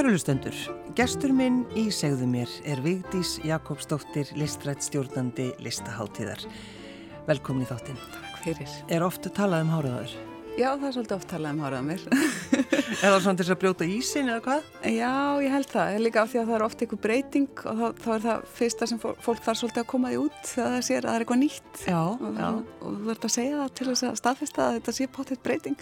Kærulustendur, gestur minn í segðu mér er Vigdís Jakobsdóttir, listrætt stjórnandi listaháttíðar. Velkomin í þáttinn. Takk fyrir. Er ofta talað um háraðar? Já, það er svolítið oft talað um hárað mér. Er það svona til þess að brjóta ísin eða hvað? Já, ég held það. Líka af því að það er oft eitthvað breyting og þá, þá er það fyrsta sem fólk, þarf svolítið að koma því út þegar það sér að það er eitthvað nýtt. Já, Og, já. og þú verður að segja það til þess að staðfesta að þetta sé pottitt breyting.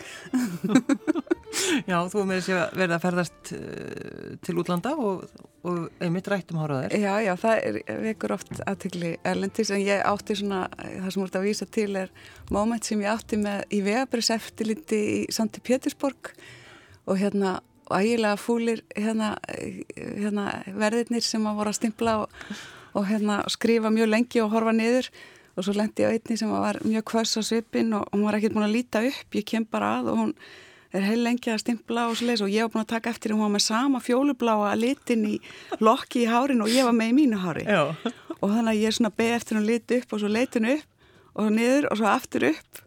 Já, þú með þess að verða að ferðast uh, til útlanda og, og einmitt rætt um háraðar. Já, já, það er, vekur oft aðtegli erlendis en ég átti svona, það sem voruð að vísa til er moment sem ég átti með í vegabrís eftirliti í Sandi Pétursborg og hérna og ægilega fúlir hérna, hérna verðirnir sem að voru að stimpla og, og hérna skrifa mjög lengi og horfa niður og svo lendi ég á einni sem var mjög kvöss á svipin og hún var ekkert búin að líta upp, ég kem bara að og hún er heil lengi að stimpla og svo leiðis og ég var búin að taka eftir hún var með sama fjólubláa litin í lokki í hárin og ég var með í mínu hári Já, og þannig að ég er svona beð eftir hún liti upp og svo leitin upp og niður og svo aftur upp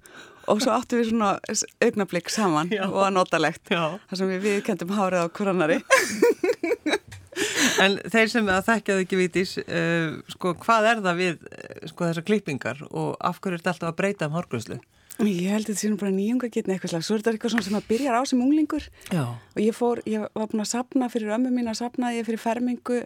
og svo áttum við svona augnablík saman Já. og að notalegt þar sem við viðkendum hárið á korannari En þeir sem að þekkja þau ekki vitís, uh, sko, hvað er það við uh, sko, þessar klippingar og af hverju er þetta alltaf að breyta um hárgröðslu? Ég held að þetta sé nú bara nýjungagetni eitthvað slag svo er þetta eitthvað svona sem að byrjar á sem unglingur. Já. og ég fór, ég var búin að sapna fyrir ömmu mín að sapna ég fyrir fermingu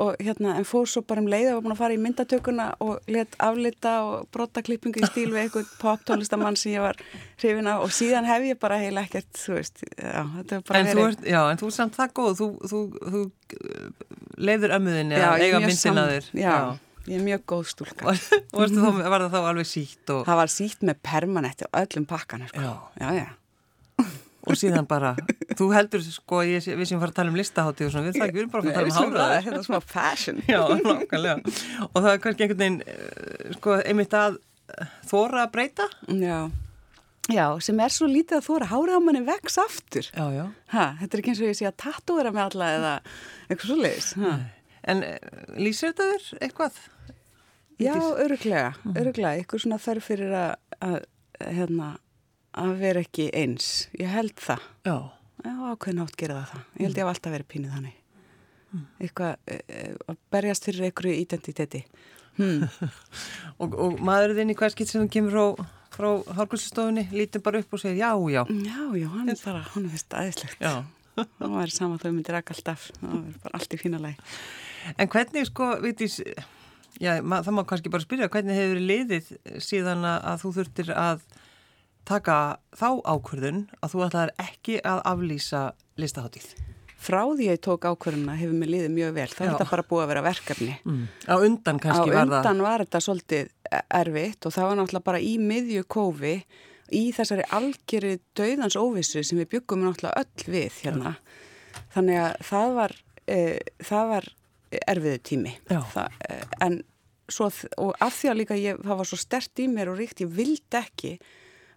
og hérna, en fór svo bara um leið og var búin að fara í myndatökuna og let aflita og brotta klippingu í stíl við eitthvað pop tónlistamann sem ég var hrifin á og síðan hef ég bara heila ekkert, þú veist, já, þetta er bara En þú, ert, já, en þú er samt það góð, þú, þú, þú uh, leiður ömmuðinni að eiga mjög myndina sam- þér. Já, ég er mjög góð stúlka. Var það þá alveg sítt og, Það var sítt með permanent og öllum pakkan, sko. Já. Já, já. og síðan bara, þú heldur sko, ég, við sem fara að tala um listahátti og svona, við það ekki, við erum bara að fara að tala um háraðar. Þetta er smá fashion. Já, nákvæmlega. Og það er kannski einhvern veginn, uh, sko, einmitt að uh, þóra að breyta. Já. Já, sem er svo lítið að þóra hárið á manni vex aftur. Já, já. Ha, þetta er ekki eins og ég sé að tattúera með alla eða eitthvað svo leiðis. En uh, lýsir þetta þér eitthvað? Já, öruglega, öruglega, eitthvað svona þarf fyrir að, að, hérna, að vera ekki eins. Ég held það. Já. Já, ákveðin átt gera það það. Ég held ég hef alltaf verið pínuð þannig. Eitthvað, e, e, að berjast fyrir einhverju identiteti. Hmm. Og, og maðurinn þinn í hvað skitt sem kemur frá, frá hárgulsstofunni, lítur bara upp og segir já, já. Já, já, hann er bara, hann er fyrst aðeinslegt. Já. Það var sama þau myndir alltaf. Það var bara allt í fína lagi. En hvernig sko, vitís, já, ma, það má kannski bara spyrja, hvernig hefur liðið síðan að, að þú þurftir að taka þá ákvörðun að þú ætlaðir ekki að aflýsa listaháttíð? Frá því ég tók ákvörðuna hefur mér liðið mjög vel. Það Já. er þetta bara búið að vera verkefni. Mm. Á undan kannski á var það. undan var þetta svolítið erfitt og það var náttúrulega bara í miðju kófi í þessari algjörði dauðans óvissu sem við byggum náttúrulega öll við hérna. Þannig að það var, e, það var erfiðu tími. Það, e, en svo, og af því að líka ég, það var svo stert í mér og ríkt, ég vildi ekki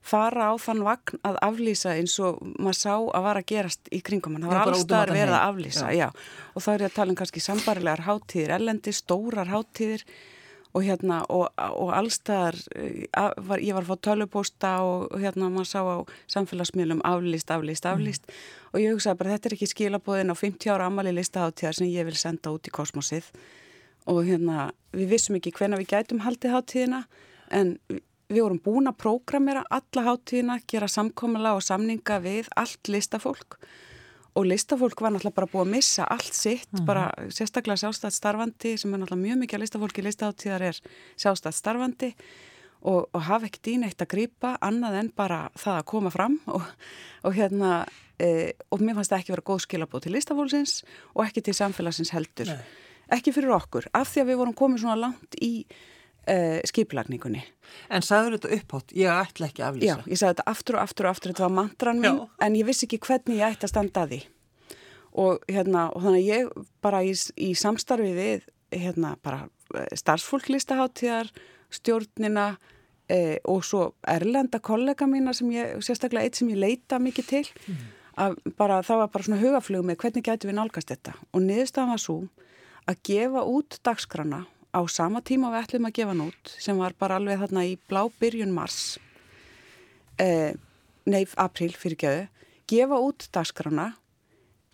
fara á þann vagn að aflýsa eins og maður sá að var að gerast í kringum hann. Það var um allstaðar allan verið að aflýsa, Já. já. Og þá er ég að tala um kannski sambarilegar hátíðir, ellendi, stórar hátíðir og hérna og, og allstaðar, eh, var, ég var að fá tölupósta og, hérna maður sá á samfélagsmiðlum aflýst, aflýst, aflýst. Og ég hugsaði bara þetta er ekki skilabóðin á 50 ára ammali listaháttíðar sem ég vil senda út í kosmosið. Og hérna við vissum ekki hvenna við gætum haldið hátíðina en við vorum búin að prógramera alla hátíðina, gera samkomala og samninga við allt listafólk. og listafólk var náttúrulega bara búið að missa allt sitt, bara sérstaklega sjálfstætt starfandi sem er náttúrulega mjög mikið að listafólki listaháttíðar er sjálfstætt starfandi og, og hafa ekkert í neitt að grípa annað en bara það að koma fram og, og hérna e, og mér fannst það ekki vera góð skilabóð til listafólksins og ekki til samfélagsins heldur Nei. ekki fyrir okkur, af því að við vorum komið svona langt í e, skipulagningunni En sagður þetta upphátt, ég ætla ekki að Já, aflýsa. ég sagði þetta aftur og aftur og aftur, þetta var mantran mín, Já. en ég vissi ekki hvernig ég ætti að standa að því. Og, hérna, og þannig að ég bara í, í samstarfi við hérna, bara eh, starfsfólk listaháttíðar, stjórnina eh, og svo erlenda kollega mína sem ég, sérstaklega eitt sem ég leita mikið til, að bara, það var bara svona hugaflug með hvernig gætu við nálgast þetta. Og niðurstaðan var svo að gefa út dagskrana á sama tíma við ætlum að gefa hann út, sem var bara alveg þarna í blá byrjun mars, eh, nei, april fyrir geðu, gefa út dagskrána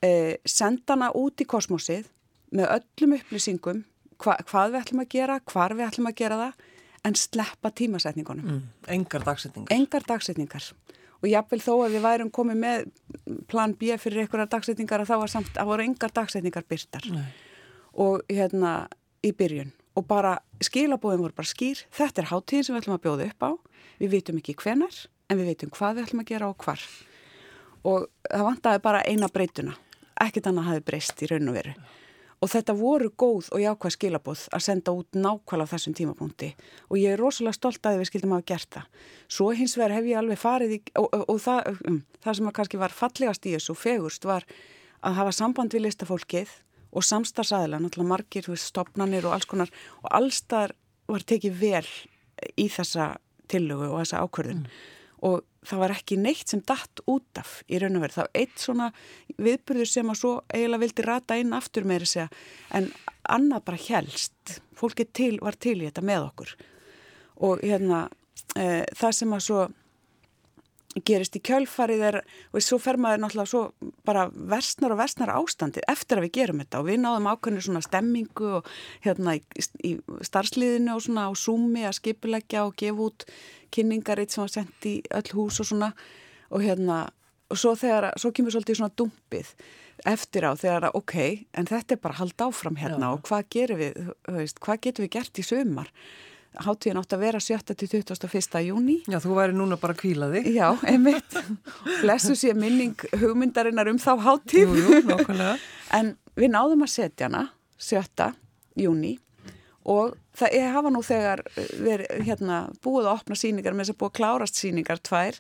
eh, senda hana út í kosmosið með öllum upplýsingum hva, hvað við ætlum að gera, hvar við ætlum að gera það en sleppa tímasetningunum. Mm, engar dagsetningar. Engar dagsetningar. Og jáfnvel þó að við værum komið með plan B fyrir einhverjar dagsetningar að þá var samt, að voru engar dagsetningar byrtar. Nei. Og hérna í byrjun. Og bara skilabóðin voru bara skýr. Þetta er hátíðin sem við ætlum að bjóða upp á. Við vitum ekki hvenar, en við vitum hvað við ætlum að gera og hvar. Og það vantaði bara eina breytuna. Ekkert annað hafi breyst í raun og veru. Og þetta voru góð og jákvæð skilabóð að senda út nákvæmlega á þessum tímapunkti og ég er rosalega stolt að við skildum að hafa gert það. Svo hins vegar hef ég alveg farið í, og, og, og það, um, það sem kannski var fallegast í þessu fegurst var að hafa samband við listafólkið og samstagsæðilega, náttúrulega margir, stopnarnir og alls konar og allstar var tekið vel í þessa tillögu og þessa ákvörðun. Mm og það var ekki neitt sem datt út af í raun og verið. Það var eitt svona viðbyrður sem að svo eiginlega vildi rata inn aftur þess að en annað bara helst. Fólki til, var til í þetta með okkur og hérna e, það sem að svo gerist í kjölfarið er og svo fer maður náttúrulega svo bara versnar og versnar ástandi eftir að við gerum þetta. Og við náðum ákveðinu svona stemmingu og hérna í, í starfsliðinu og svona á Zoomi að skipilegja og gefa út kynningaritt sem var sendt í öll hús og svona. Og hérna og svo þegar, svo kemur svolítið svona dumpið eftir á þegar ok, en þetta er bara hald áfram hérna Já. og hvað gerum við, hvað getum við gert í sömar Háttíðin átt að vera 7. til 21. júni. Já, þú væri núna bara kvílaði. Já, einmitt. Blessu sé minning hugmyndarinnar um þá háttíð. Jú, jú, nokkulega. en við náðum að setja hana 7. júni og það er hafa nú þegar verið hérna, búið að opna síningar með þess að búið að klárast síningar tvær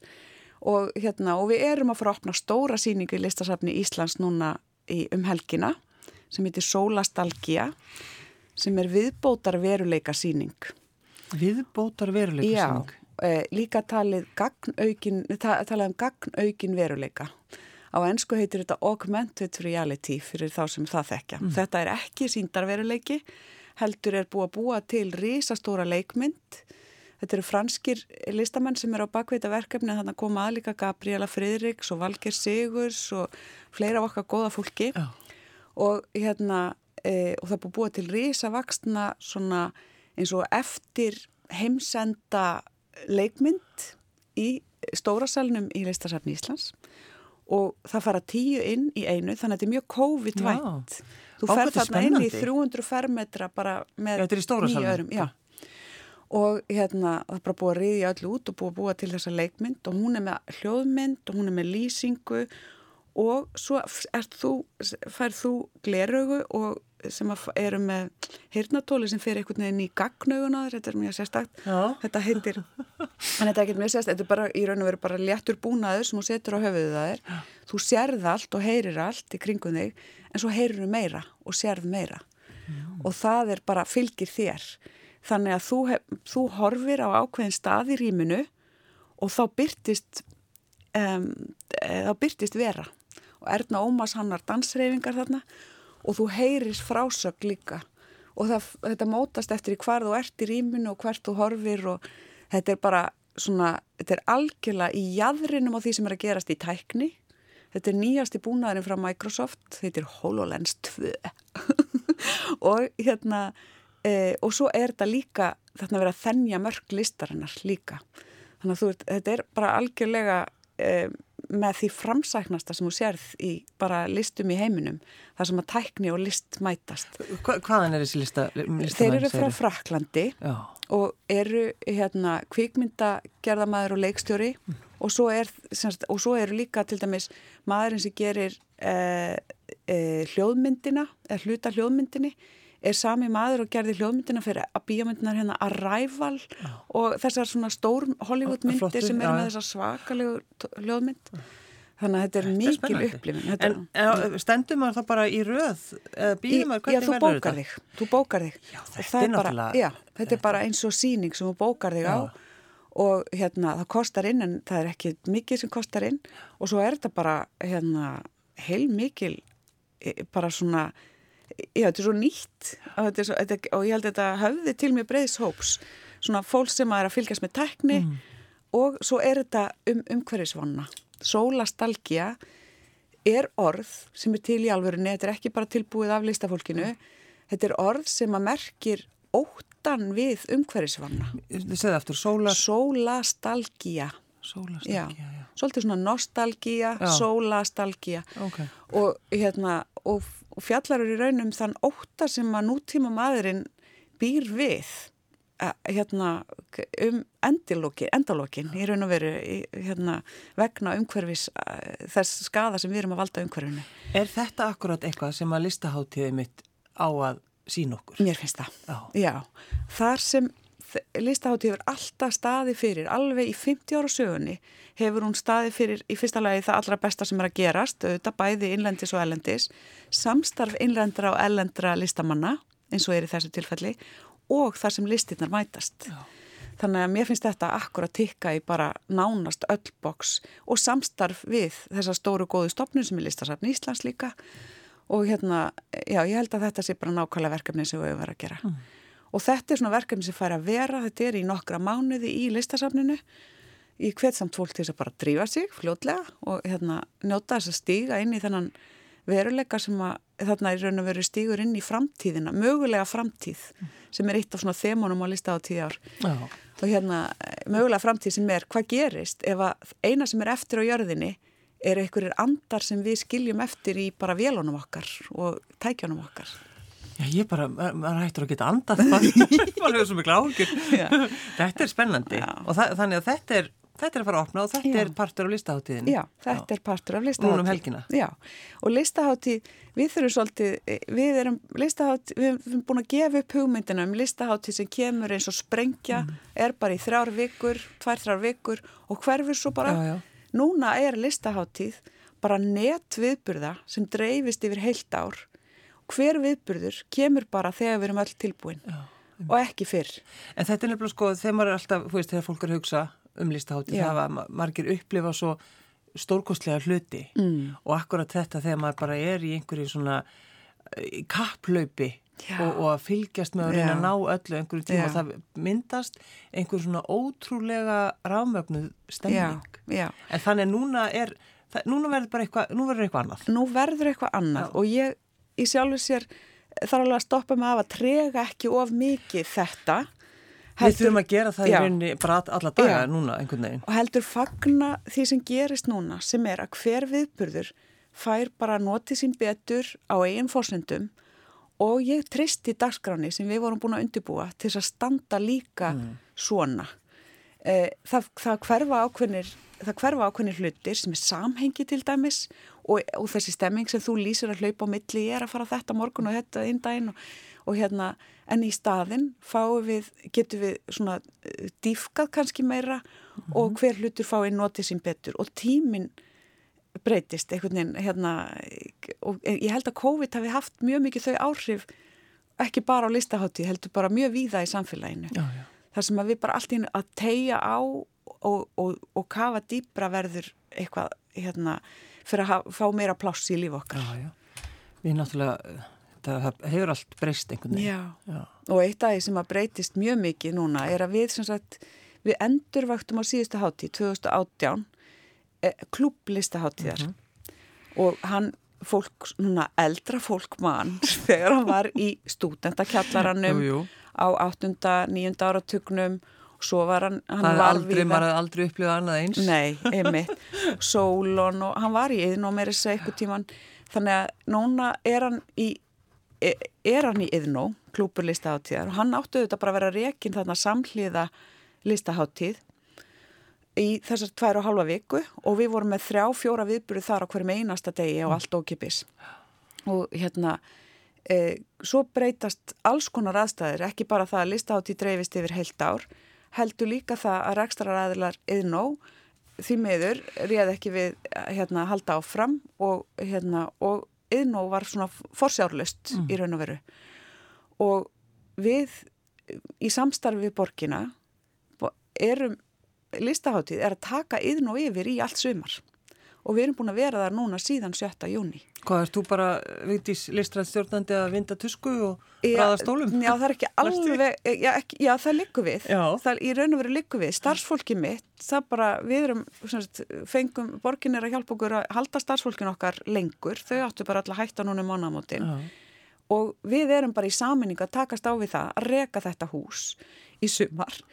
og, hérna, og við erum að fara að opna stóra síningu í listasafni Íslands núna í, um helgina sem heitir Sólastalgia sem er viðbótar veruleika síning Viðbótar veruleika Já, e, líka talið gagnaukin, ta, talað um gagnaukin veruleika. Á ennsku heitir þetta augmented reality fyrir þá sem það þekkja. Mm. Þetta er ekki síndarveruleiki, heldur er búið að búa til risastóra leikmynd. Þetta eru franskir listamenn sem er á bakveita verkefni, þannig að koma aðlika Gabriela Fridriks og Valger Sigurs og fleira okkar góða fólki. Oh. Og, hérna, e, og það búið að búa til risavaksna svona eins og eftir heimsenda leikmynd í stórasalunum í Leistasafni Íslands. Og það fara tíu inn í einu þannig að þetta er mjög COVID-vænt. Þú fer þarna inn í 300 fermetra bara með nýju örum já. og hérna það er bara búið að riðja öllu út og búið að búa til þessa leikmynd og hún er með hljóðmynd og hún er með lýsingu. Og svo þú, færð þú gleraugu og sem eru með hirnatóli sem fer einhvern veginn í gagnaugun þetta er mjög sérstakt. Já. þetta heitir, en þetta er ekkert mjög sérstakt þetta er bara í raun og veru bara léttur búnaður sem þú setur á höfuðu það er þú sérð allt og heyrir allt í kringum þig en svo heyrir þú meira og sérð meira. Já. og það er bara fylgir þér. Þannig að þú, hef, þú horfir á ákveðin stað í rýminu og þá byrtist um, þá byrtist vera. Og Erna Ómas hannar dansreifingar þarna og þú heyris frásög líka. Og það, þetta mótast eftir hvar þú ert í rýminu og hvert þú horfir og þetta er bara svona, þetta er algjörlega í jæðrinum á því sem er að gerast í tækni. Þetta er nýjasti búnaðurinn frá Microsoft, þetta er HoloLens 2 og hérna e, og svo er þetta líka þarna verið að þennja mörg listarinnar líka. Þannig að þú, þetta er bara algjörlega e, með því framsæknasta sem þú sérð í bara listum í heiminum þar sem að tækni og list mætast Hva, Hvaðan er þessi lista? Þeir eru frá Fraklandi Já. og eru hérna kvikmyndagerðamæður og leikstjóri mm. og, svo er, semst, og svo eru líka til dæmis maðurinn sem gerir eh, eh, hljóðmyndina eða hluta hljóðmyndinni er sami maður og gerði hljóðmyndina fyrir að bíómyndinar hérna Arrival já. og þessar svona stór Hollywood myndir sem eru með þessar svakalegu hljóðmynd. Þannig að þetta er mikil upplifin En er, stendur maður þá bara í röð bíum maður, hvernig verður þetta? Þig, þú bókar þig. Já, þetta er náttúrulega Já, þetta er bara eins og síning sem þú bókar þig já. á og hérna það kostar inn en það er ekki mikið sem kostar inn. Og svo er þetta bara hérna heil mikil e, bara svona já, þetta er svo nýtt og, er svo, þetta, og ég held að þetta höfði til mjög breyðshóps svona fólk sem er að fylgjast með tekni mm. og svo er þetta um umhverfisvanna sólastalgia er orð sem er til í alvörunni, þetta er ekki bara tilbúið af listafólkinu, þetta er orð sem að merkir óttan við umhverfisvanna. Þið segði aftur, sóla... Sólastalgía. Sólastalgía, já. já. Svolítið svona nostalgía, sólastalgía. Ok. Og, hérna, og, og fjallar eru í raunum þann ótta sem að nútíma maðurinn býr við hérna, um endalókin, í raun og veru hérna, vegna umhverfis þess skada sem við erum að valda umhverfinu. Er þetta akkurat eitthvað sem að listaháttíði mitt á að sína okkur? Mér finnst það. Já. Já. Þar sem listaháttíð hefur alltaf staði fyrir, alveg í 50 ára sögunni hefur hún staði fyrir í fyrsta lagi það allra besta sem er að gerast, auðvitað bæði innlendis og ellendis, samstarf innlendra og ellendra listamanna eins og er í þessu tilfelli og þar sem listinnar mætast. Já. Þannig að mér finnst þetta akkur að tikka í bara nánast öll boks og samstarf við þessa stóru góðu stopnum sem er listasafn Íslands líka og hérna, já, ég held að þetta sé bara nákvæmlega verkefni sem við höfum verið að gera. Mm. Og þetta er svona verkefni sem fær að vera, þetta er í nokkra mánuði í listasafninu í hvert samt fólk til þess að bara drífa sig fljótlega og hérna njóta þess að stíga inn í þennan veruleika sem að þarna er raun og veru stígur inn í framtíðina, mögulega framtíð sem er eitt af svona þemunum á lista á tíu ár Já. og hérna mögulega framtíð sem er hvað gerist ef að eina sem er eftir á jörðinni er einhverjir andar sem við skiljum eftir í bara vélunum okkar og tækjunum okkar. Já, ég bara, maður hættur að geta andað maður hefur svo miklu áhugjur. Þetta er spennandi Já. og það, þannig að þetta er, þetta er að fara að opna og þetta Já. er partur af listaháttíðinu. Já, þetta er partur af listaháttíð. Um helgina. Já, og listaháttíð, við þurfum svolítið, við erum listaháttíð, við erum búin að gefa upp hugmyndina um listaháttíð sem kemur eins og sprengja, mm. er bara í þrjár vikur, tvær þrjár vikur og hverfur svo bara. Já, Núna er listaháttíð bara netviðburða sem dreifist yfir heilt ár. Hver viðburður kemur bara þegar við erum öll tilbúin Já, um. og ekki fyrr. En þetta er nefnilega sko, þegar maður er alltaf, þú veist, þegar fólk er að hugsa um listaháttíð, það var margir upplifa svo stórkostlega hluti mm. og akkurat þetta þegar maður bara er í einhverju svona kapplaupi og, og að fylgjast með að reyna að ná öllu einhverju tíma og það myndast einhverju svona ótrúlega rámögnuð stemning. Já, já. En þannig núna er, það, núna verður bara eitthvað, nú verður eitthvað annað. Nú verður eitthvað annað já. og ég í sjálfur sér þarf alveg að stoppa mig af að trega ekki of mikið þetta. Heldur, Við þurfum að gera það í rauninni bara alla daga núna einhvern veginn. Og heldur fagna því sem gerist núna sem er að hver viðburður fær bara notið sín betur á eigin fórsendum og ég tristi dagskráni sem við vorum búin að undibúa til þess að standa líka mm. svona. Eh, það, það hverfa ákveðnir það hverfa ákveðnir hlutir sem er samhengi til dæmis og, og þessi stemming sem þú lýsir að hlaupa á milli ég er að fara þetta morgun og þetta inn dægin og, og hérna en í staðin fáum við, getum við svona uh, dýfkað kannski meira mm -hmm. og hver hlutur fáið notið sín betur og tíminn breytist einhvern veginn hérna og ég held að COVID hafi haft mjög mikið þau áhrif ekki bara á listahátti, heldur bara mjög víða í samfélaginu. Já, já. Þar sem að við bara allt í að tegja á og, og, og kafa dýbra verður eitthvað hérna fyrir að hafa, fá meira pláss í líf okkar. Já, já. Við náttúrulega, það hefur allt breyst einhvern veginn. Og eitt af því sem að breytist mjög mikið núna er að við sagt, við endurvaktum á síðustu hátti 2018 eh, klúblistaháttíðar mm -hmm. og hann fólk, núna eldra fólk mann þegar hann var í stúdendakjallaranum á 8. 9. áratugnum svo var hann, hann er aldrei, maður hefði aldrei upplifað annað eins. Nei, einmitt, Solon og hann var í yðn og mér er þess að eitthvað tíman þannig að núna er hann í e, er hann í yðn og klúpur listaháttíðar og hann áttu auðvitað bara að vera rekin þarna samhliða listaháttíð í þessar tvær og halva viku og við vorum með þrjá, fjóra viðbúrið þar á hverjum einasta degi og allt ókipis og hérna e, svo breytast alls konar aðstæðir, ekki bara það að listaháttíð dreifist yfir heilt ár heldur líka það að rekstraræðilar yðnó því meður réð ekki við hérna halda áfram og hérna og yðnó var svona forsjárlust mm. í raun og veru. Og við í samstarfi við borgina erum listaháttíð er að taka yðnó yfir í allt sumar og við erum búin að vera þar núna síðan 7. júni. Hvað erst þú bara, Vigdís, listræðstjórnandi að vinda tusku og ræða stólum? Já, það er ekki alveg, já, ekki, já það liggur við, já. það í raun og veru liggur við, starfsfólki mitt, það bara, við erum, sagt, fengum, borgin er að hjálpa okkur að halda starfsfólkin okkar lengur, þau áttu bara alltaf hætta núna um mánamótin og við erum bara í saminning að takast á við það að reka þetta hús í sumar Og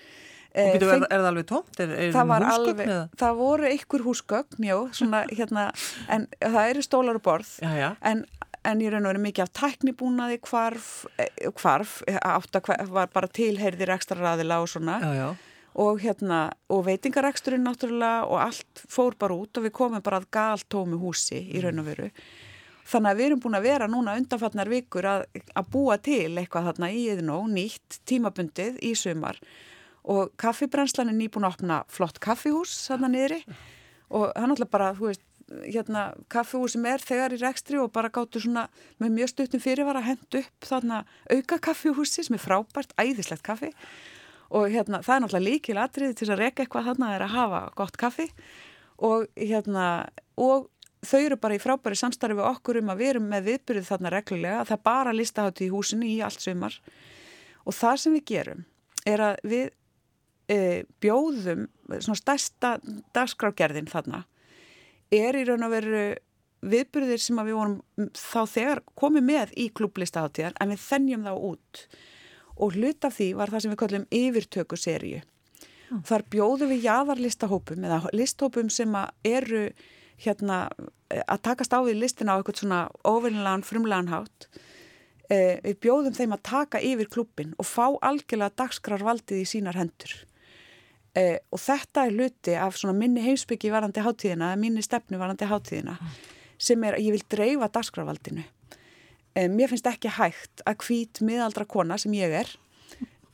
getur, er, er það alveg tómt? Er, er það, alveg, það voru einhver húsgögn, já, svona, hérna, en það eru stólar og borð, já, já. En, en ég raun og verið mikið af tæknibúnaði, hvarf, hvarf átt að var bara tilheyrðir ekstra raðila og svona. Já, og, hérna, og veitingareksturinn náttúrulega og allt fór bara út og við komum bara að galt tómi húsi í raun og veru. Þannig að við erum búin að vera núna undanfarnar vikur að, að búa til eitthvað þarna í eðnó, nýtt, tímabundið í sumar og kaffibrænslan er nýbúin að opna flott kaffihús þarna niðri. Og hann alltaf bara, þú veist, hérna kaffihús sem er þegar í rekstri og bara gáttu svona með mjög stuttum fyrirvara að henda upp þarna auka kaffihúsi sem er frábært, æðislegt kaffi. Og hérna það er náttúrulega líkil atriði til að reyka eitthvað þarna er að hafa gott kaffi. Og hérna og þau eru bara í frábæri samstarfi við okkur um að við erum með viðbyrjuð þarna reglulega það er bara listahátti í húsinu í allt sumar. Og það sem við gerum er að við e, bjóðum svona stærsta dagskrágerðin þarna er í raun og veru viðbyrðir sem við vorum þá þegar komið með í klúblistaháttíðar en við þennjum þá út og hlut af því var það sem við kallum yfirtöku seríu. Mm. Þar bjóðum við jáðarlistahópum eða listhópum sem eru hérna að takast á við listina á eitthvað svona óvinnilegan, frumlegan hátt eh, við bjóðum þeim að taka yfir klubbin og fá algjörlega dagskrarvaldið í sínar hendur Eh, og þetta er hluti af svona minni heimsbyggi varandi hátíðina, minni stefnu varandi hátíðina, mm. sem er að ég vil dreifa dagskrafaldinu. Eh, mér finnst ekki hægt að hvít miðaldra kona sem ég er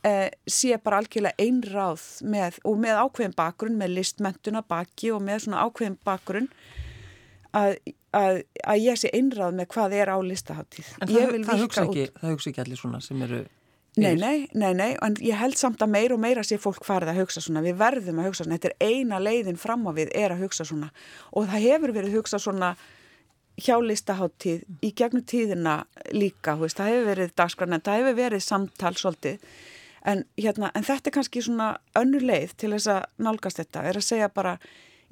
eh, sé bara algjörlega einráð með, og með ákveðin bakgrunn, með listmentuna baki og með svona ákveðin bakgrunn að, að, að ég sé einráð með hvað er á listaháttíð. En það, það, hugsa ekki, ekki allir svona sem eru Nei, nei, nei, nei, en ég held samt að meira og meira sé fólk farið að hugsa svona, við verðum að hugsa svona, þetta er eina leiðin fram á við er að hugsa svona. Og það hefur verið hugsa svona hjálistaháttíð í gegnum tíðina líka, veist, það hefur verið dagskrann, það hefur verið samtal svolítið, en, hérna, en þetta er kannski svona önnur leið til þess að nálgast þetta, er að segja bara,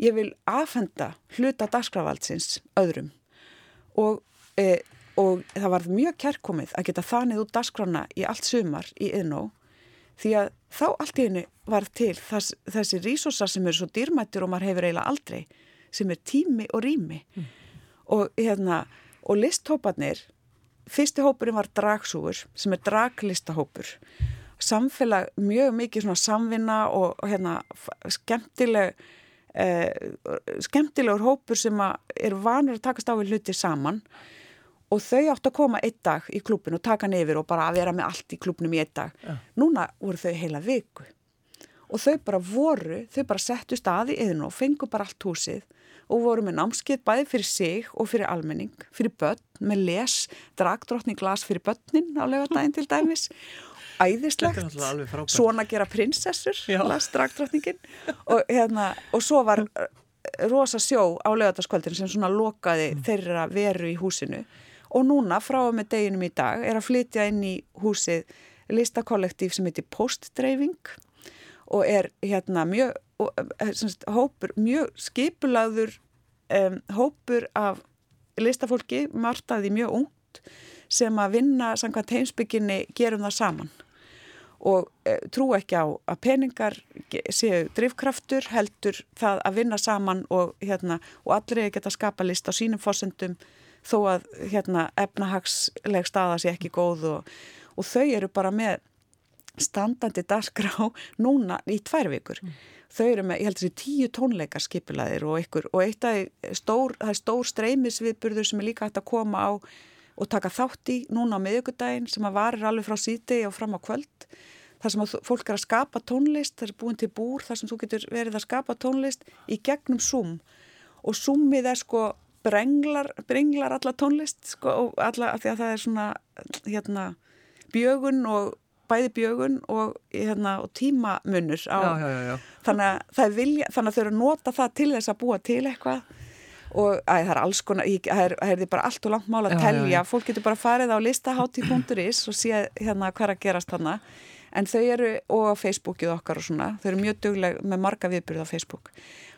ég vil afhenda hluta dagskrafaldsins öðrum. Og e, og það var mjög kærkomið að geta þanið út dasgrána í allt sumar í yðnó því að þá allt í henni var til þess, þessi rísósar sem eru svo dýrmættur og maður hefur eiginlega aldrei sem er tími og rými. Mm. og, hérna, og listhópanir fyrsti hópurinn var dragsúur sem er draglistahópur. Samfélag mjög mikið svona samvinna og, og hérna skemmtileg eh, skemmtilegur hópur sem er vanur að takast á við hluti saman. og þau átt að koma einn dag í klubin og taka nefir og bara vera með allt í klubnum í einn dag. Ja. Núna voru þau heila viku. Og þau bara voru, þau bara settu staði yfir og fengu bara allt húsið. Og voru með námskið bæði fyrir sig og fyrir almenning, fyrir börn, með les, dragdrottning glas fyrir börnin á lögadaginn til dæmis, æðislegt, svona gera prinsessur, las dragdrottningin. Og, hérna, og svo var rosa sjó á lögadagskvöldin sem svona lokaði mm. þeirra veru í húsinu og núna frá og með deginum í dag er að flytja inn í húsið listakollektív sem heitir Postdreifing og er hérna mjög, eh, semst, hópur, mjög skipulagður um, hópur af listafólki, martaði mjög ungt sem að vinna samkvæmt heimsbygginni gerum það saman. Og e, trú ekki á að peningar séu drivkraftur heldur það að vinna saman og, hérna, og allir geta skapa list á sínum fósendum þó að hérna, efnahagsleg staða sé ekki góð og, og þau eru bara með standandi dagskrá núna í tvær vikur. Mm. Þau eru með, ég held þessi, tíu tónleikar skipilaðir og einhver, og eitt af stór, það er stór streymisviðburður sem er líka hægt að koma á og taka þátt í núna á miðugudaginn sem að varir alveg frá síti og fram á kvöld. Það sem að fólk er að skapa tónlist, það er búin til búr, það sem þú getur verið að skapa tónlist í gegnum Zoom og Zoomið er sko brenglar, brenglar alla tónlist sko, og alla, því að það er svona hérna, bjögun og bæði bjögun og, hérna, og tímamunur á, já, já, já, þannig, að vilja, þannig að þau eru að nota það til þess að búa til eitthvað. Og æ, það er alls konar, það er, er bara allt og langt mál að telja, fólk getur bara farið á listahátti.is og sé hérna hvað er að gerast hana en þau eru, og á Facebookið okkar og svona, þau eru mjög dugleg með marga viðbyrð á Facebook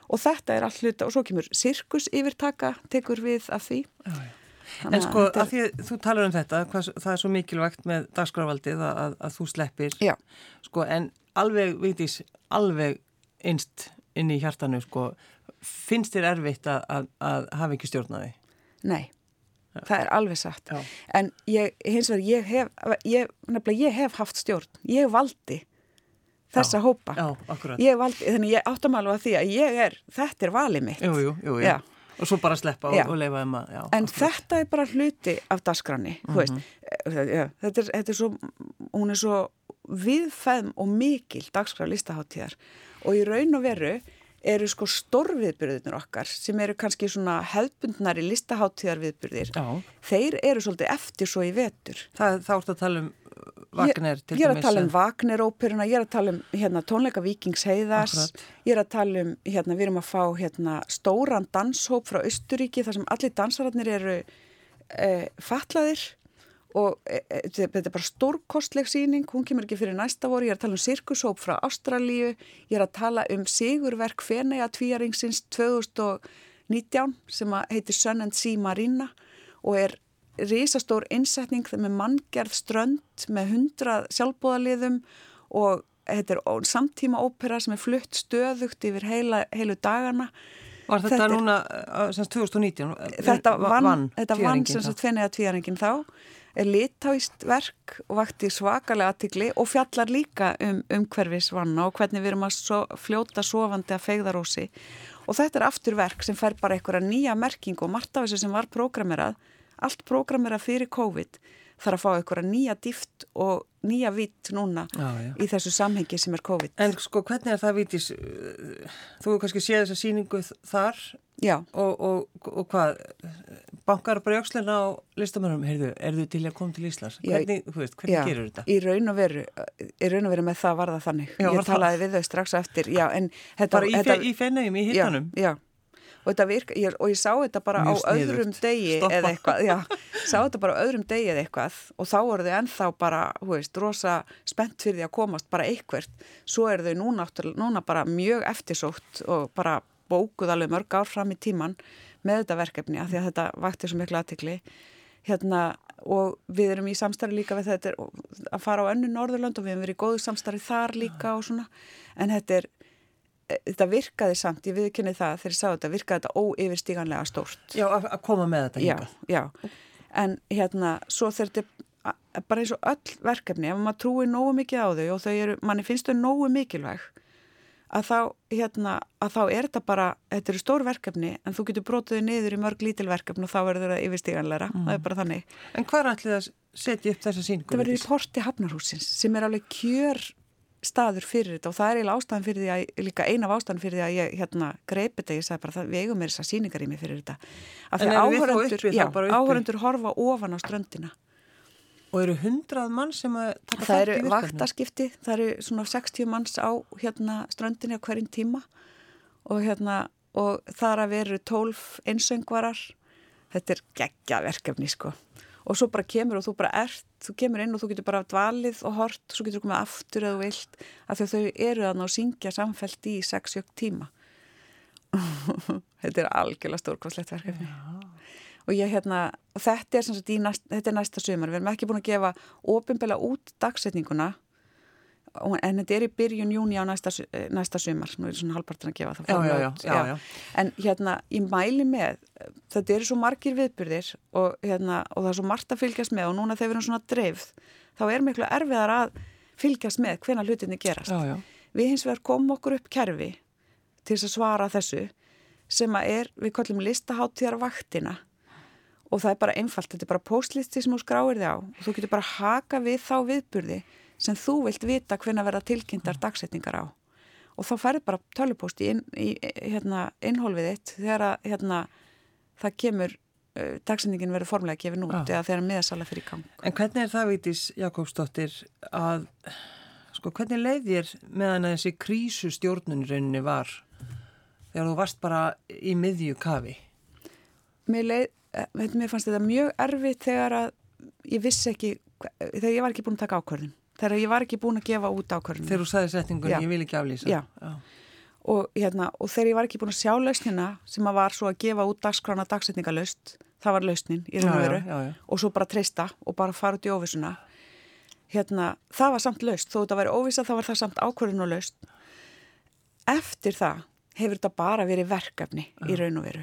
og þetta er allt hluta og svo kemur sirkus yfirtaka tekur við af því Já, já. En sko, að því að þú talar um þetta, hvað, það er svo mikilvægt með dagskráfaldið að, að, að þú sleppir, Já. sko, en alveg, veitís, alveg einst inn í hjartanu, sko, finnst þér erfitt að, að, að hafa ekki stjórnaði? Nei, það er alveg satt. Já. En ég, hins vegar, ég hef, ég, nefnilega, ég hef haft stjórn. Ég valdi þessa Já, hópa. Já. Ég valdi, þannig ég áttam alveg að því að ég er, þetta er valið mitt. Jú, jú, jú. Og svo bara sleppa og, og leifa um að. En akkurat. þetta er bara hluti af dasgranni, þú veist. Mhm. Já, þetta, er, þetta er svo, hún er svo viðfæðm og mikil dagskrá listaháttíðar og í raun og veru eru sko stórviðbyrðunir okkar sem eru kannski svona hefðbundnari listaháttíðarviðbyrðir. Þeir eru svolítið eftir svo í vetur. það, þá ertu að tala um Wagner til ég er að dæmis, tala um Wagner-óperuna, ég er að tala um hérna, tónleika Víkings Heiðars, Akkurat. ég er að tala um, hérna, við erum að fá hérna, stóran danshóp frá Östuríki þar sem allir dansararnir eru e, fatlaðir og e, e, þetta er bara stórkostleg síning, hún kemur ekki fyrir næsta voru, ég er að tala um sirkushóp frá Ástralíu, ég er að tala um sigurverk Fenea tvíaringsins 2019 sem að heitir Sun and Sea Marina og er risastór innsetning með manngerð strönd með hundrað sjálfbóðaliðum og þetta er samtíma ópera sem er flutt stöðugt yfir heila, heilu dagana. Var þetta, þetta er- núna, sem sagt, 2019? Þetta Va- vann, þetta vann tvíæringin sem þá? sagt fenniða tvíaringin þá, er litáist verk og vakti svakalega aðtikli og fjallar líka um umhverfisvanna og hvernig við erum að so, fljóta sofandi að feigðarósi og þetta er afturverk sem fær bara einhverja nýja merking og margt af þessu sem var prógramerað, allt prógramerað fyrir COVID þarf að fá einhverja nýja dýft og nýja vitt núna Já, já. í þessu samhengi sem er COVID. En sko, hvernig er það vítis? Þú hefur kannski séð þessa síningu þar Já, og, og, og hvað? Bankar bara öxlina á listamönnum, heyrðu, er þau til að koma til Íslands? Já, Hvernig, þú veist, hvernig já, gerur þetta? í raun og veru, í raun og veru með það var það þannig. Já, ég það- talaði við þau strax eftir, já, en þetta... Bara í, í fennegum, í hittanum? Já, já. Og, þetta virka, ég, og ég sá þetta bara Mjög á öðrum sniðugt. degi Stoppa. eða eitthvað, já, sá þetta bara á öðrum degi eða eitthvað og þá voru þau ennþá bara, hú veist, rosa spennt fyrir því að komast bara eitthvert. Svo eru þau núna, núna bara mjög eftirsótt og bara bókuð alveg mörg ár fram í tíman með þetta verkefni af því að þetta vakti svo miklu aðtikli. Hérna, og við erum í samstarfi líka við þetta að fara á önnu Norðurland og við hefum verið í góðu samstarfi þar líka og svona, en þetta er þetta virkaði samt, ég viðkynni það þegar ég sá þetta, virkaði þetta óyfirstíganlega stórt. Já, að, koma með þetta Já, já. En hérna, svo a- bara eins og öll verkefni, ef maður trúir nógu mikið á þau og þau eru, manni finnst þau nógu mikilvæg, að þá, hérna, að þá er þetta bara, þetta eru stór verkefni, en þú getur brotið þau niður í mörg lítil verkefni og þá verður það yfirstíganlega, það er bara þannig. En hvað er allir að setja upp þessa síningu? Það verður í porti Hafnarhúsins sem er alveg kjör staður fyrir þetta og það er eiginlega ástæðan fyrir því að, líka eina af ástæðan fyrir því að ég hérna greipi þetta, ég sagði bara það, við eigum mér þessar síningar í mig fyrir þetta. Af því að þá já, áhörendur horfa ofan á ströndina. Og eru hundrað mann sem að taka Það eru vaktaskipti, það eru svona 60 manns á hérna ströndinni á hverjum tíma og hérna, og þar að veru 12 einsöngvarar, þetta er geggja verkefni sko. Og svo bara kemur og þú bara ert, þú kemur inn og þú getur bara dvalið og hort, svo getur þú komið aftur eða þú vilt, af því að þau eru þannig að syngja samfelt í 6-7 tíma. þetta er algjörlega stórkostlegt verkefni. Og ég hérna, og þetta er næst, þetta er næsta sumar, við erum ekki búin að gefa ofinbela út dagsetninguna og- en þetta er í byrjun júni á næsta, eh, næsta sumar, nú er svona halvpartin að gefa það Já, já, já. En hérna, ég mæli með, þetta eru svo margir viðbyrðir og, hérna, og það er svo margt að fylgjast með og núna þegar við erum svona dreifð, þá er miklu erfiðar að fylgjast með hvena hlutinni gerast. Við hins vegar komum okkur upp kerfi til þess að svara þessu sem að er, við kallum listaháttíðar vaktina og það er bara einfalt, þetta er bara postlisti sem þú skráir þig á og þú getur bara haka við þá viðburði sem þú vilt vita hvenna verða tilkynntar dagsetningar á og þá færði bara tölupóst í, inn, í hérna, innhólfið þitt þegar að hérna, það kemur uh, dagsetningin verður formulega gefin út Já. eða þegar miðasala fyrir gang. En hvernig er það, Vítis Jakobsdóttir, að, sko, hvernig leið þér meðan að þessi krísu stjórnun í rauninni var þegar þú varst bara í miðju kafi? mér, leið, eh, mér fannst þetta mjög erfitt þegar að ég vissi ekki, þegar ég var ekki búin að taka ákvörðin þegar ég var ekki búin að gefa út ákvörðin Þegar þú sagði setningun, Já. ég vil ekki aflýsa. Já. og, hérna, og þegar ég var ekki búin að sjá lausnina sem að var svo að gefa út dagskrána dagsetningalöst, það var lausnin í raun og Já, veru. já, já, já. og svo bara treysta og bara fara út í óvissuna. Hérna, það var samt laust. Þó þetta væri óvissa þá var það samt ákvörðun og laust. Eftir það hefur þetta bara verið verkefni í raun og veru.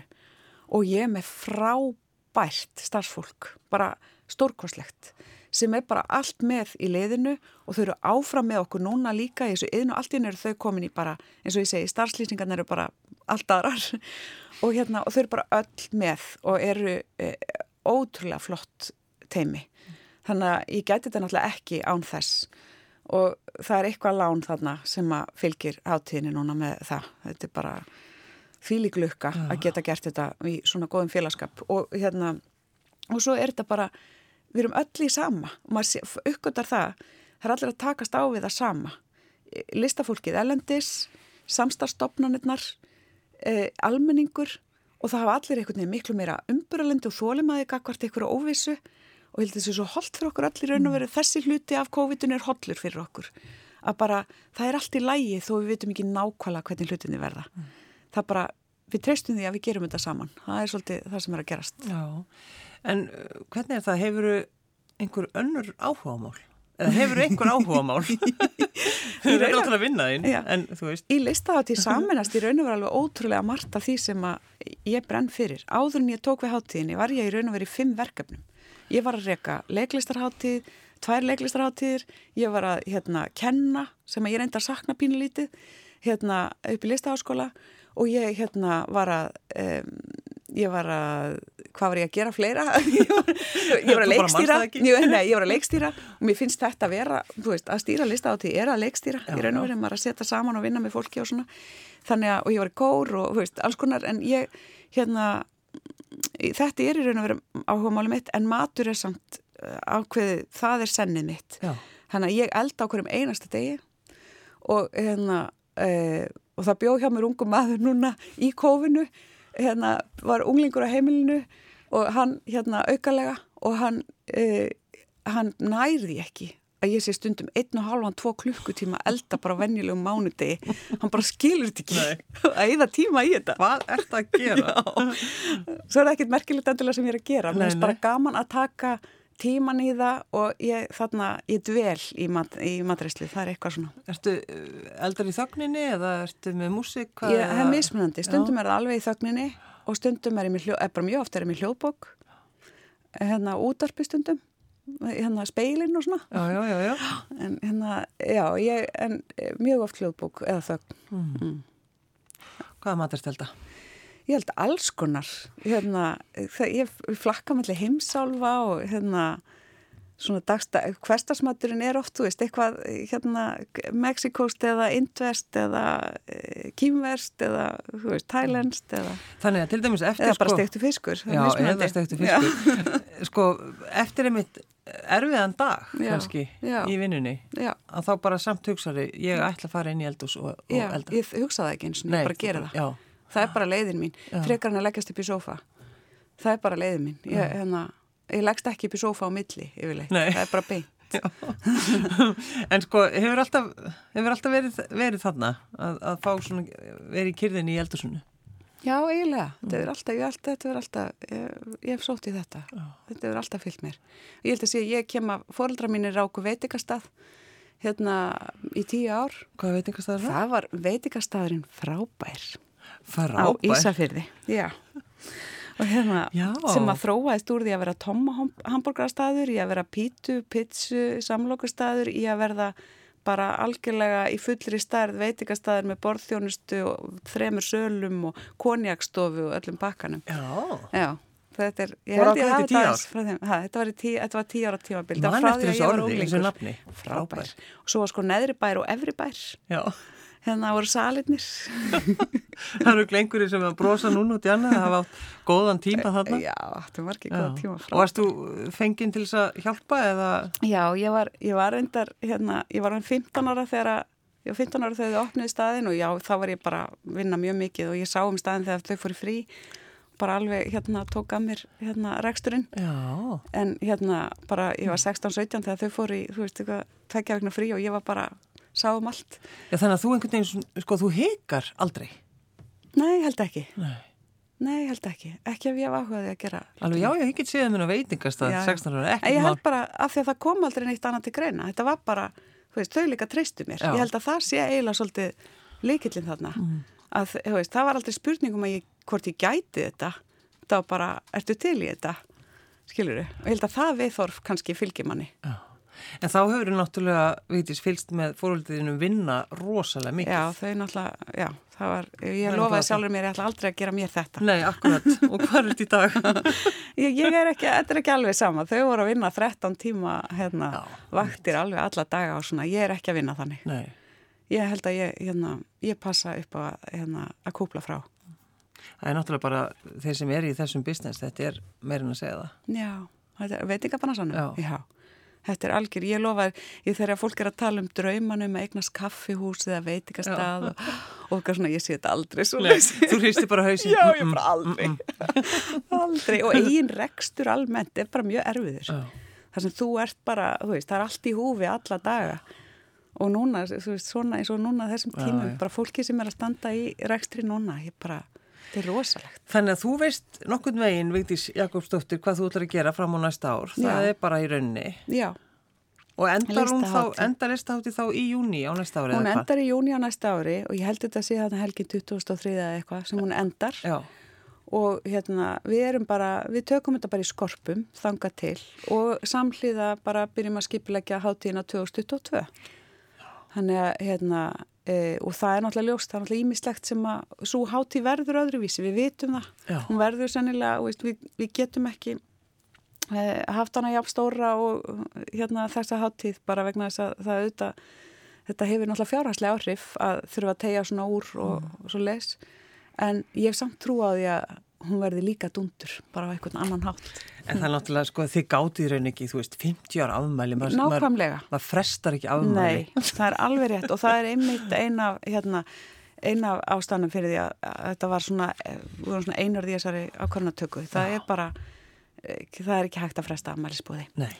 Og ég er með frábært starfsfólk, bara stórkoslegt sem er bara allt með í leiðinu og þau eru áfram með okkur núna líka í þessu yðinu, allt í hennu eru þau komin í bara, eins og ég segi, starfslýsingarnir eru bara allt aðrar. Og hérna, og þau eru bara öll með og eru e, ótrúlega flott teimi. Þannig að ég gæti þetta náttúrulega ekki án þess. Og það er eitthvað lán þarna sem að fylgir hátíðinni núna með það. Þetta er bara fíliglukka að geta gert þetta í svona góðum félagskap. Og hérna, og svo er þetta bara við erum öll í sama og maður uppgötar það, það er allir að takast á við það sama. Listafólkið elendis, samstarfstofnanirnar, eh, almenningur og það hafa allir einhvern veginn miklu meira umbyrralendi og þólimaði gagvart einhverju óvissu og ég held þessu svo holdt fyrir okkur allir raun og verið þessi hluti af COVID-19 er hollur fyrir okkur. Að bara, það er allt í lægi þó við vitum ekki nákvæmlega hvernig hlutinni verða. Það bara, við treystum því að við gerum þetta saman. Það er svolítið það sem er að gerast. Já, en uh, hvernig er það, hefur einhver önnur áhugamál? Eða hefur einhver áhugamál? Þú er alltaf að vinna þín, Já. en þú veist. Í listahátíð saminast í raun og veru alveg ótrúlega margt af því sem ég brenn fyrir. Áður en ég tók við hátíðinni var ég í raun og veru í fimm verkefnum. Ég var að reyka leiklistarhátíð, tvær leiklistarhátíðir, ég var að hérna, kenna sem að ég reynda að sakna pínulítið hérna, upp í listaháskóla og ég hérna, var að, um, ég var að, hvað var ég að gera fleira? ég var, ég var að leikstýra, ég, nei, ég var að leikstýra. Og mér finnst þetta að vera, þú veist, að stýra listahátíð er að leikstýra, Já, í raun og maður að setja saman og vinna með fólki og svona. Þannig að, og ég var í kór og, þú veist, alls konar en ég, hérna þetta er í raun og veru áhugamáli mitt en matur er samt uh, ákveðið, það er sennið mitt. Já, þannig að ég elda á hverjum einasta degi og hérna uh, og það bjóð hjá mér ungum maður núna í kófinu hérna var unglingur á heimilinu og hann hérna aukalega og hann uh, hann nærði ekki að ég sé stundum einn og halvan, tvo klukkutíma elda bara venjulegum mánudegi. Hann bara skilur þetta ekki að eða tíma í þetta. Hvað ert að gera? svo er það ekkert merkilegt endilega sem ég er að gera. Mér finnst bara gaman að taka tíman í það og ég, þarna, ég dvel í, mat, í matreysli, það er eitthvað svona Ertu uh, eldar í þögninni eða ertu með músík? Hvað ég hef það? mismunandi, stundum er það alveg í þögninni og stundum er ég með hljó, eða bara mjög oft er ég með hljóðbók hérna útarpi stundum hérna speilin og svona Já, já, já, já. en hérna, já, ég en eh, mjög oft hljóðbók eða þögn Mm. Hvaða matur stelta? Ég held alls konar, hérna, það, ég flakka mellir heimsálfa og hérna, svona dagsta, hverstasmaturinn er oft, þú veist, eitthvað, hérna, Mexikost eða Indvest eða e, Kýmverst eða, þú veist, Thailandst eða, Þannig að til dæmis eftir eða bara sko, steiktu fiskur. það er Já, eða stektu fiskur. sko, eftir einmitt erfiðan dag, Já, kannski, já. í vinnunni, Já, að þá bara samt hugsaði, ég ætla að fara inn í eldús og, og já, elda. ég hugsa það ekki eins og ég bara gera það. Já, Það er bara leiðin mín, Já. frekar en að leggast upp í sófa. Það er bara leiðin mín. Ég, hérna, ég leggst ekki upp í sófa á milli, yfirleitt. Nei. Það er bara beint. en sko, hefur alltaf, hefur alltaf verið, verið þarna að, að fá svona, verið í kyrðinni í eldúsinu? Já, eiginlega. Þetta er alltaf, alltaf, þetta er alltaf, ég, ég hef sótt í þetta. Já. Þetta er alltaf fyllt mér. Ég held að sé, ég kem að fóreldra mínir ráku veitikastað hérna í tíu ár. Hvað veitingast það er það? Það var veitikastæðurinn frábær, á Frábær. Ísafyrði. Já. Og hérna, Já. sem að þróaðist úr því að vera tomma hambúrgarastæður, í að vera pítu, pitsu, samlokastæður, í að verða bara algjörlega í fullri stærð veitikastæður með borðþjónustu og þremur sölum og konjakstofu og öllum bakkanum. Já, Já, þetta er, ég held ég til tíu þetta frá þeim, ha, þetta var tí, þetta var tíu ára tímabil, mann frá eftir því að þessu ég var orði, þessu nafni. Frábær. Og svo var sko neðri bær og efri bær, Já, hérna voru salinnir. það eru glengurinn sem að brosa núna út í annað, það hafa átt góðan tíma þarna. Já, þetta var ekki Já. góða tíma Og frá. varst þú fenginn til þess að hjálpa eða? Já, ég var, ég var reyndar, hérna, ég var hann 15 ára þegar að, ég var 15 ára þegar þau opniði staðin og já, þá var ég bara að vinna mjög mikið og ég sá um staðin þegar þau fóru frí. bara alveg hérna tók að mér hérna reksturinn Já. en hérna bara ég var 16-17 þegar þau fór í, þú veist tvekja vegna frí og ég var bara sáum allt. Já, þannig að þú einhvern veginn, sko, þú hikar aldrei. Nei, held ekki. Nei. Nei, held ekki. Ekki ef ég hef áhugaði að gera. Alveg, já, ég get séð mér á veitingast að Já, já. 16 ára, ekki ég held bara af því að það kom aldrei neitt annað til greina. Þetta var bara, þú veist, þau líka treystu mér. Já. Ég held að það sé eiginlega svolítið líkillin þarna. Mm. Að, veist, það var aldrei spurningum að ég, hvort ég gæti þetta. Það var bara, ertu til í þetta? Skilur Og ég held að það viðþorf kannski fylgir manni. Já. En þá hefur þú náttúrulega, veitis, fylgst með fóröldiðinu vinna rosalega mikið. Já, þau náttúrulega, já, það var, ég lofaði sjálfur mér, ég ætla aldrei að gera mér þetta. Nei, akkurat. Og hvað er þetta í dag? Ég, ég er ekki, þetta er ekki alveg sama. Þau voru að vinna 13 tíma, hérna, Já, vaktir alveg alla daga og svona. Ég er ekki að vinna þannig. Nei. Ég held að ég, hérna, ég passa upp á hérna, að kúpla frá. Það er náttúrulega bara þeir sem er í þessum business, þetta er meirinn að segja það. Já, þetta er veitingabanna svona. Já. Þetta er algjör, ég lofa, ég þegar fólk er að tala um draumanum að eignast kaffihús eða veitingastað og, og svona, ég sé þetta aldrei þú hristi bara hausin. Já, ég bara aldrei. aldrei. Og eigin rekstur almennt er bara mjög erfiður. Þar sem þú ert bara, þú veist, það er allt í húfi alla daga og núna, þú veist, svona eins og núna þessum tímum, bara fólki sem er að standa í rekstri núna, ég bara, þetta er rosalegt. Þannig að þú veist nokkurn veginn, Vigdís Jakobsdóttir, hvað þú ætlar að gera fram á næsta ár. Það Já. er bara í raunni. Já, Og endar hún þá, endar listahátti þá í júni á næsta ári hún endar í júni á næsta ári og ég held þetta að sé þarna helgin 2003 eða eitthvað sem hún endar Já, og hérna, við erum bara, við tökum þetta bara í skorpum, þanga til og samhliða bara byrjum að skipilegja hátíðina 2022. Þannig að, hérna, e, og það er náttúrulega ljóst, það er náttúrulega ímislegt sem að, svo hátíð verður öðruvísi, við vitum það. Já. Hún verður sennilega, veist, við, við getum ekki e, haft hana jafn stóra og hérna þessa hátíð bara vegna þess að það auðvitað, þetta hefur náttúrulega fjárhagslega áhrif að þurfa að tegja svona úr og, og svo leis. En ég hef samt trú á því að hún verði líka dundur, bara á einhvern annan hátt. en það er náttúrulega, sko, þið gáti í raun ekki, þú veist, 50 ára afmæli. maður- Nákvæmlega. Maður frestar ekki afmæli. Nei, það er alveg rétt og það er einmitt eina, hérna, eina ástæðanum fyrir því að, að þetta var svona, eh, við vorum svona einarði í þessari ákvarnatöku. Það er bara, eh, það er ekki hægt að fresta afmælisbúði. Nei.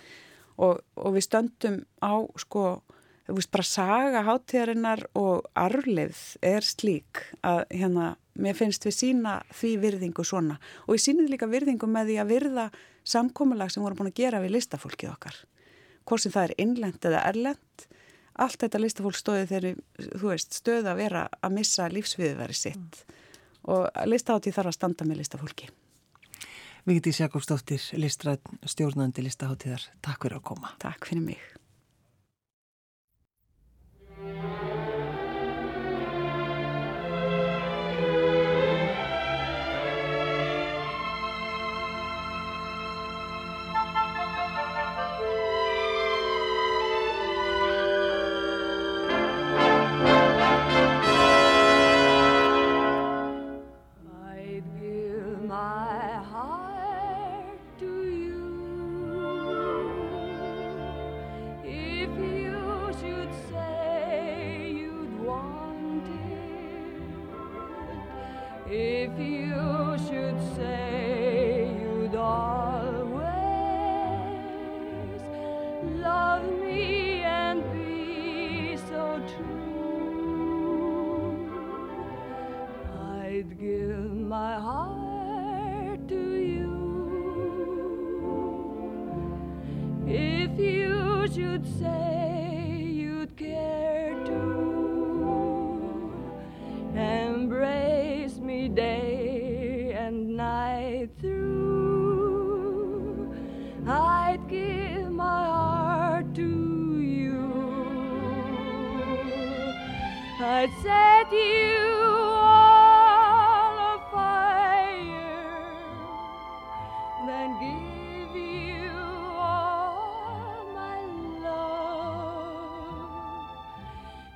Og, og við stöndum á, sko, þú veist, bara saga hátíðarinnar og arfleifð er slík að, hérna, mér finnst við sína því virðingu svona. Og við sínum líka virðingu með því að virða samkomulag sem vorum búin að gera við listafólkið okkar. Hvort sem það er innlend eða erlend allt þetta listafólk stóði þeirri þú veist, stöðu að vera að missa lífsviðveri sitt. Og listahátti þarf að standa með listafólki. Vigdís Jakobsdóttir, listrætt stjórnandi listaháttíðar. Takk fyrir að koma. Takk fyrir mig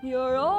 You're all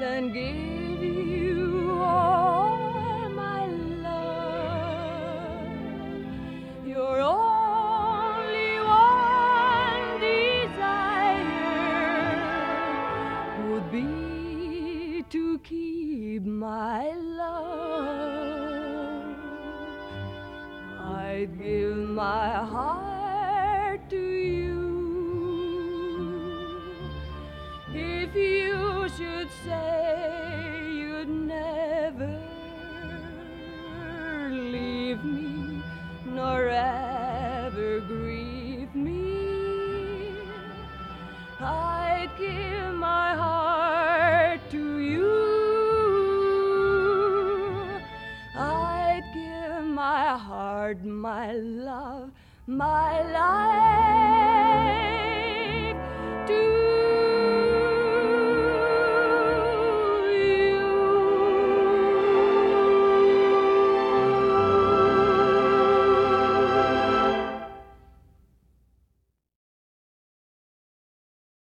then give you